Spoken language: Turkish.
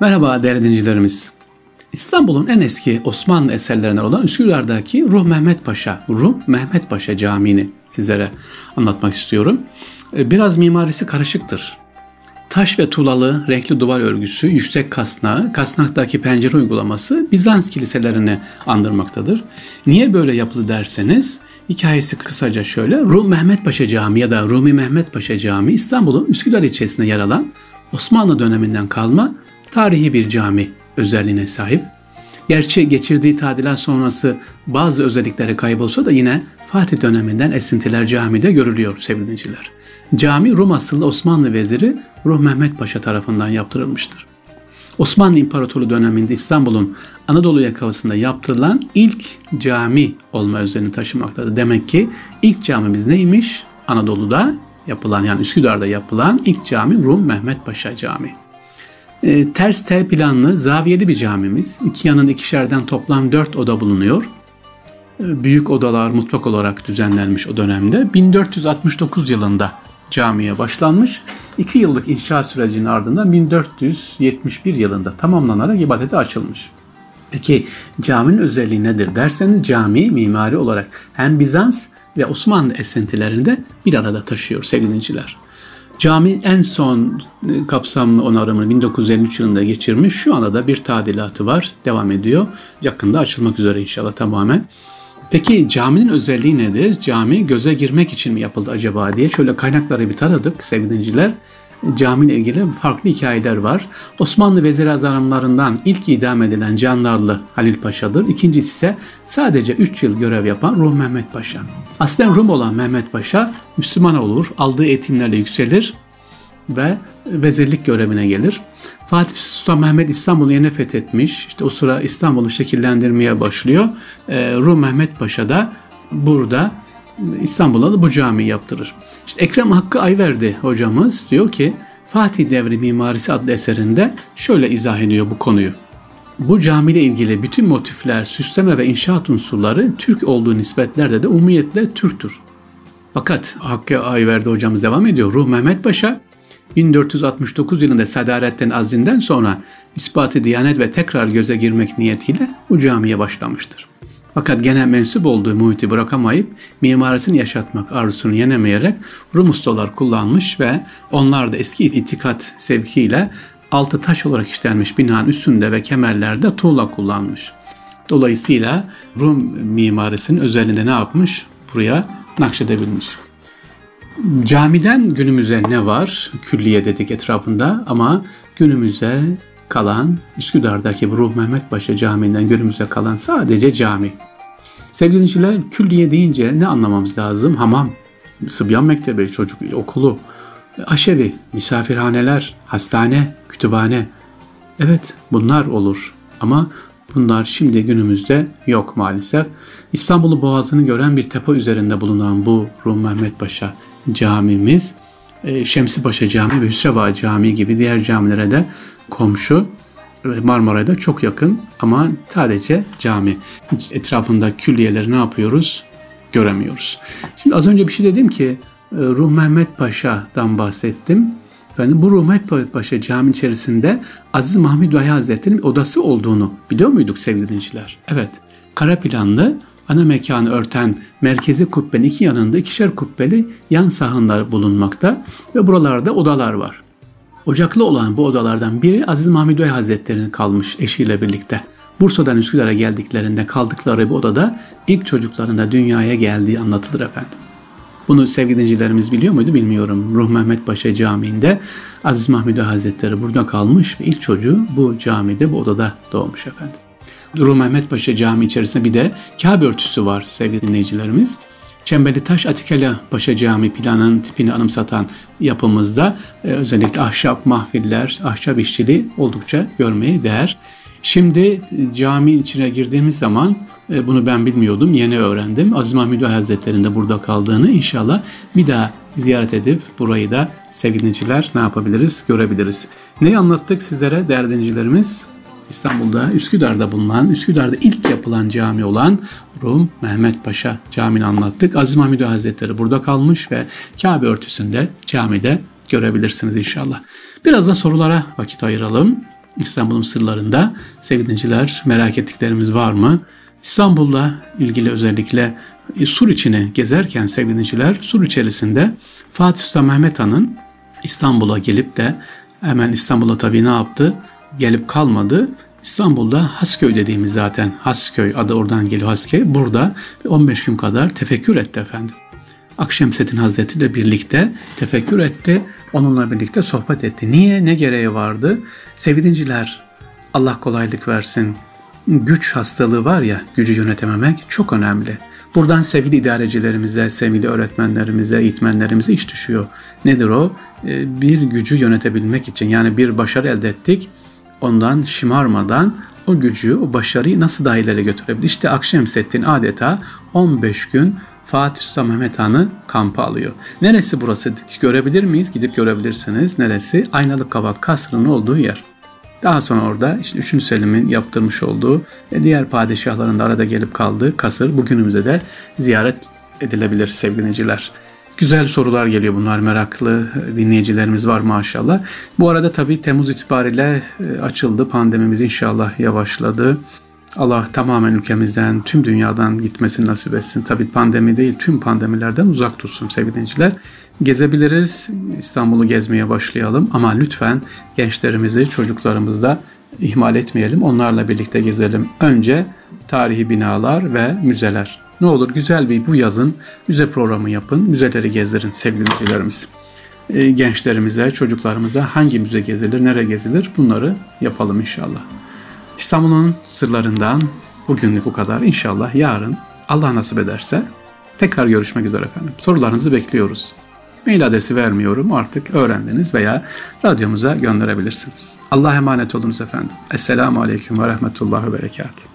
Merhaba değerli dinleyicilerimiz. İstanbul'un en eski Osmanlı eserlerinden olan Üsküdar'daki Ruh Mehmet Paşa, Ruh Mehmet Paşa Camii'ni sizlere anlatmak istiyorum. Ee, biraz mimarisi karışıktır. Taş ve tuğlalı renkli duvar örgüsü, yüksek kasnağı, kasnaktaki pencere uygulaması Bizans kiliselerini andırmaktadır. Niye böyle yapıldı derseniz, hikayesi kısaca şöyle. Rum Mehmet Paşa Camii ya da Rumi Mehmet Paşa Camii İstanbul'un Üsküdar ilçesinde yer alan Osmanlı döneminden kalma tarihi bir cami özelliğine sahip. Gerçi geçirdiği tadilat sonrası bazı özellikleri kaybolsa da yine Fatih döneminden esintiler camide görülüyor sevgili dinleyiciler. Cami Rum asıllı Osmanlı veziri Ruh Mehmet Paşa tarafından yaptırılmıştır. Osmanlı İmparatorluğu döneminde İstanbul'un Anadolu yakasında yaptırılan ilk cami olma özelliğini taşımaktadır. Demek ki ilk camimiz neymiş? Anadolu'da yapılan yani Üsküdar'da yapılan ilk cami Rum Mehmet Paşa Camii. E, ters T planlı zaviyeli bir camimiz. İki yanın ikişerden toplam dört oda bulunuyor. E, büyük odalar mutfak olarak düzenlenmiş o dönemde. 1469 yılında camiye başlanmış. İki yıllık inşaat sürecinin ardından 1471 yılında tamamlanarak ibadete açılmış. Peki caminin özelliği nedir derseniz cami mimari olarak hem Bizans ve Osmanlı esintilerinde bir arada taşıyor sevgili dinleyiciler. Cami en son e, kapsamlı onarımını 1953 yılında geçirmiş. Şu anda da bir tadilatı var. Devam ediyor. Yakında açılmak üzere inşallah tamamen. Peki caminin özelliği nedir? Cami göze girmek için mi yapıldı acaba diye şöyle kaynakları bir taradık sevgili dinciler camiyle ilgili farklı hikayeler var. Osmanlı vezir azamlarından ilk idam edilen Canlarlı Halil Paşa'dır. İkincisi ise sadece 3 yıl görev yapan Ruh Mehmet Paşa. Aslen Rum olan Mehmet Paşa Müslüman olur, aldığı eğitimlerle yükselir ve vezirlik görevine gelir. Fatih Sultan Mehmet İstanbul'u yeni fethetmiş. İşte o sıra İstanbul'u şekillendirmeye başlıyor. Ee, Rum Mehmet Paşa da burada İstanbul'a da bu cami yaptırır. İşte Ekrem Hakkı Ayverdi hocamız diyor ki Fatih Devri Mimarisi adlı eserinde şöyle izah ediyor bu konuyu. Bu camiyle ilgili bütün motifler, süsleme ve inşaat unsurları Türk olduğu nispetlerde de umumiyetle Türktür. Fakat Hakkı Ayverdi hocamız devam ediyor. Ruh Mehmet Paşa 1469 yılında Sadarettin Azzi'nden sonra ispatı diyanet ve tekrar göze girmek niyetiyle bu camiye başlamıştır. Fakat gene mensup olduğu muhiti bırakamayıp mimarisini yaşatmak arzusunu yenemeyerek Rum ustalar kullanmış ve onlar da eski itikat sevkiyle altı taş olarak işlenmiş binanın üstünde ve kemerlerde tuğla kullanmış. Dolayısıyla Rum mimarisinin özelliğinde ne yapmış? Buraya nakşedebilmiş. Camiden günümüze ne var? Külliye dedik etrafında ama günümüze kalan Üsküdar'daki Ruh Mehmet Paşa Camii'nden günümüze kalan sadece cami. Sevgili dinleyiciler külliye deyince ne anlamamız lazım? Hamam, Sıbyan Mektebi, çocuk okulu, aşevi, misafirhaneler, hastane, kütüphane. Evet bunlar olur ama bunlar şimdi günümüzde yok maalesef. İstanbul'u boğazını gören bir tepe üzerinde bulunan bu Rum Mehmet Paşa camimiz Şemsi Paşa Camii ve Hüsreva Camii gibi diğer camilere de komşu. Marmaray'da çok yakın ama sadece cami. Etrafında külliyeleri ne yapıyoruz? Göremiyoruz. Şimdi az önce bir şey dedim ki e, Ruh Mehmet Paşa'dan bahsettim. Yani bu Ruh Mehmet Paşa cami içerisinde Aziz Mahmud Vahi Hazretleri'nin odası olduğunu biliyor muyduk sevgili dinleyiciler? Evet. Kara planlı ana mekanı örten merkezi kubbenin iki yanında ikişer kubbeli yan sahanlar bulunmakta ve buralarda odalar var. Ocaklı olan bu odalardan biri Aziz Mahmud Bey Hazretleri'nin kalmış eşiyle birlikte. Bursa'dan Üsküdar'a geldiklerinde kaldıkları bu odada ilk çocuklarında dünyaya geldiği anlatılır efendim. Bunu sevgili dincilerimiz biliyor muydu bilmiyorum. Ruh Mehmet Paşa Camii'nde Aziz Mahmud Hazretleri burada kalmış ve ilk çocuğu bu camide bu odada doğmuş efendim. Ruh Mehmet Paşa Camii içerisinde bir de Kabe örtüsü var sevgili dinleyicilerimiz. Çemberli Taş Atikale Paşa Cami planının tipini anımsatan yapımızda e, özellikle ahşap mahfiller, ahşap işçiliği oldukça görmeye değer. Şimdi e, cami içine girdiğimiz zaman e, bunu ben bilmiyordum, yeni öğrendim. Aziz Mahmud Hazretleri'nin burada kaldığını inşallah bir daha ziyaret edip burayı da sevgili ne yapabiliriz, görebiliriz. Neyi anlattık sizlere değerli dincilerimiz? İstanbul'da Üsküdar'da bulunan, Üsküdar'da ilk yapılan cami olan Rum Mehmet Paşa Camii'ni anlattık. Aziz Mahmud Hazretleri burada kalmış ve Kabe örtüsünde camide görebilirsiniz inşallah. Biraz da sorulara vakit ayıralım. İstanbul'un sırlarında sevgili merak ettiklerimiz var mı? İstanbul'la ilgili özellikle sur içini gezerken sevgili dinleyiciler sur içerisinde Fatih Sultan Mehmet Han'ın İstanbul'a gelip de hemen İstanbul'a tabii ne yaptı? Gelip kalmadı. İstanbul'da Hasköy dediğimiz zaten Hasköy adı oradan geliyor Hasköy. Burada 15 gün kadar tefekkür etti efendim. Akşemseddin Hazretleri ile birlikte tefekkür etti. Onunla birlikte sohbet etti. Niye? Ne gereği vardı? Sevgilinciler Allah kolaylık versin. Güç hastalığı var ya, gücü yönetememek çok önemli. Buradan sevgili idarecilerimize, sevgili öğretmenlerimize, eğitmenlerimize iş düşüyor. Nedir o? Ee, bir gücü yönetebilmek için yani bir başarı elde ettik. Ondan şımarmadan o gücü, o başarıyı nasıl daha ileri götürebilir? İşte Akşemseddin adeta 15 gün Fatih Sultan Mehmet Han'ı kampa alıyor. Neresi burası? Görebilir miyiz? Gidip görebilirsiniz. Neresi? Aynalı Kavak Kasrı'nın olduğu yer. Daha sonra orada işte 3. Selim'in yaptırmış olduğu ve diğer padişahların da arada gelip kaldığı kasır bugünümüzde de ziyaret edilebilir sevgiliciler. Güzel sorular geliyor bunlar meraklı dinleyicilerimiz var maşallah. Bu arada tabii Temmuz itibariyle e, açıldı pandemimiz inşallah yavaşladı. Allah tamamen ülkemizden, tüm dünyadan gitmesini nasip etsin. Tabii pandemi değil, tüm pandemilerden uzak tutsun sevgili dinleyiciler. Gezebiliriz, İstanbul'u gezmeye başlayalım ama lütfen gençlerimizi, çocuklarımızı da ihmal etmeyelim. Onlarla birlikte gezelim. Önce tarihi binalar ve müzeler. Ne olur güzel bir bu yazın müze programı yapın, müzeleri gezdirin sevgili dinleyicilerimiz. Ee, gençlerimize, çocuklarımıza hangi müze gezilir, nereye gezilir bunları yapalım inşallah. İstanbul'un sırlarından bugünlük bu kadar. İnşallah yarın Allah nasip ederse tekrar görüşmek üzere efendim. Sorularınızı bekliyoruz. Mail adresi vermiyorum artık öğrendiniz veya radyomuza gönderebilirsiniz. Allah'a emanet olunuz efendim. Esselamu Aleyküm ve Rahmetullah ve Berekatuhu.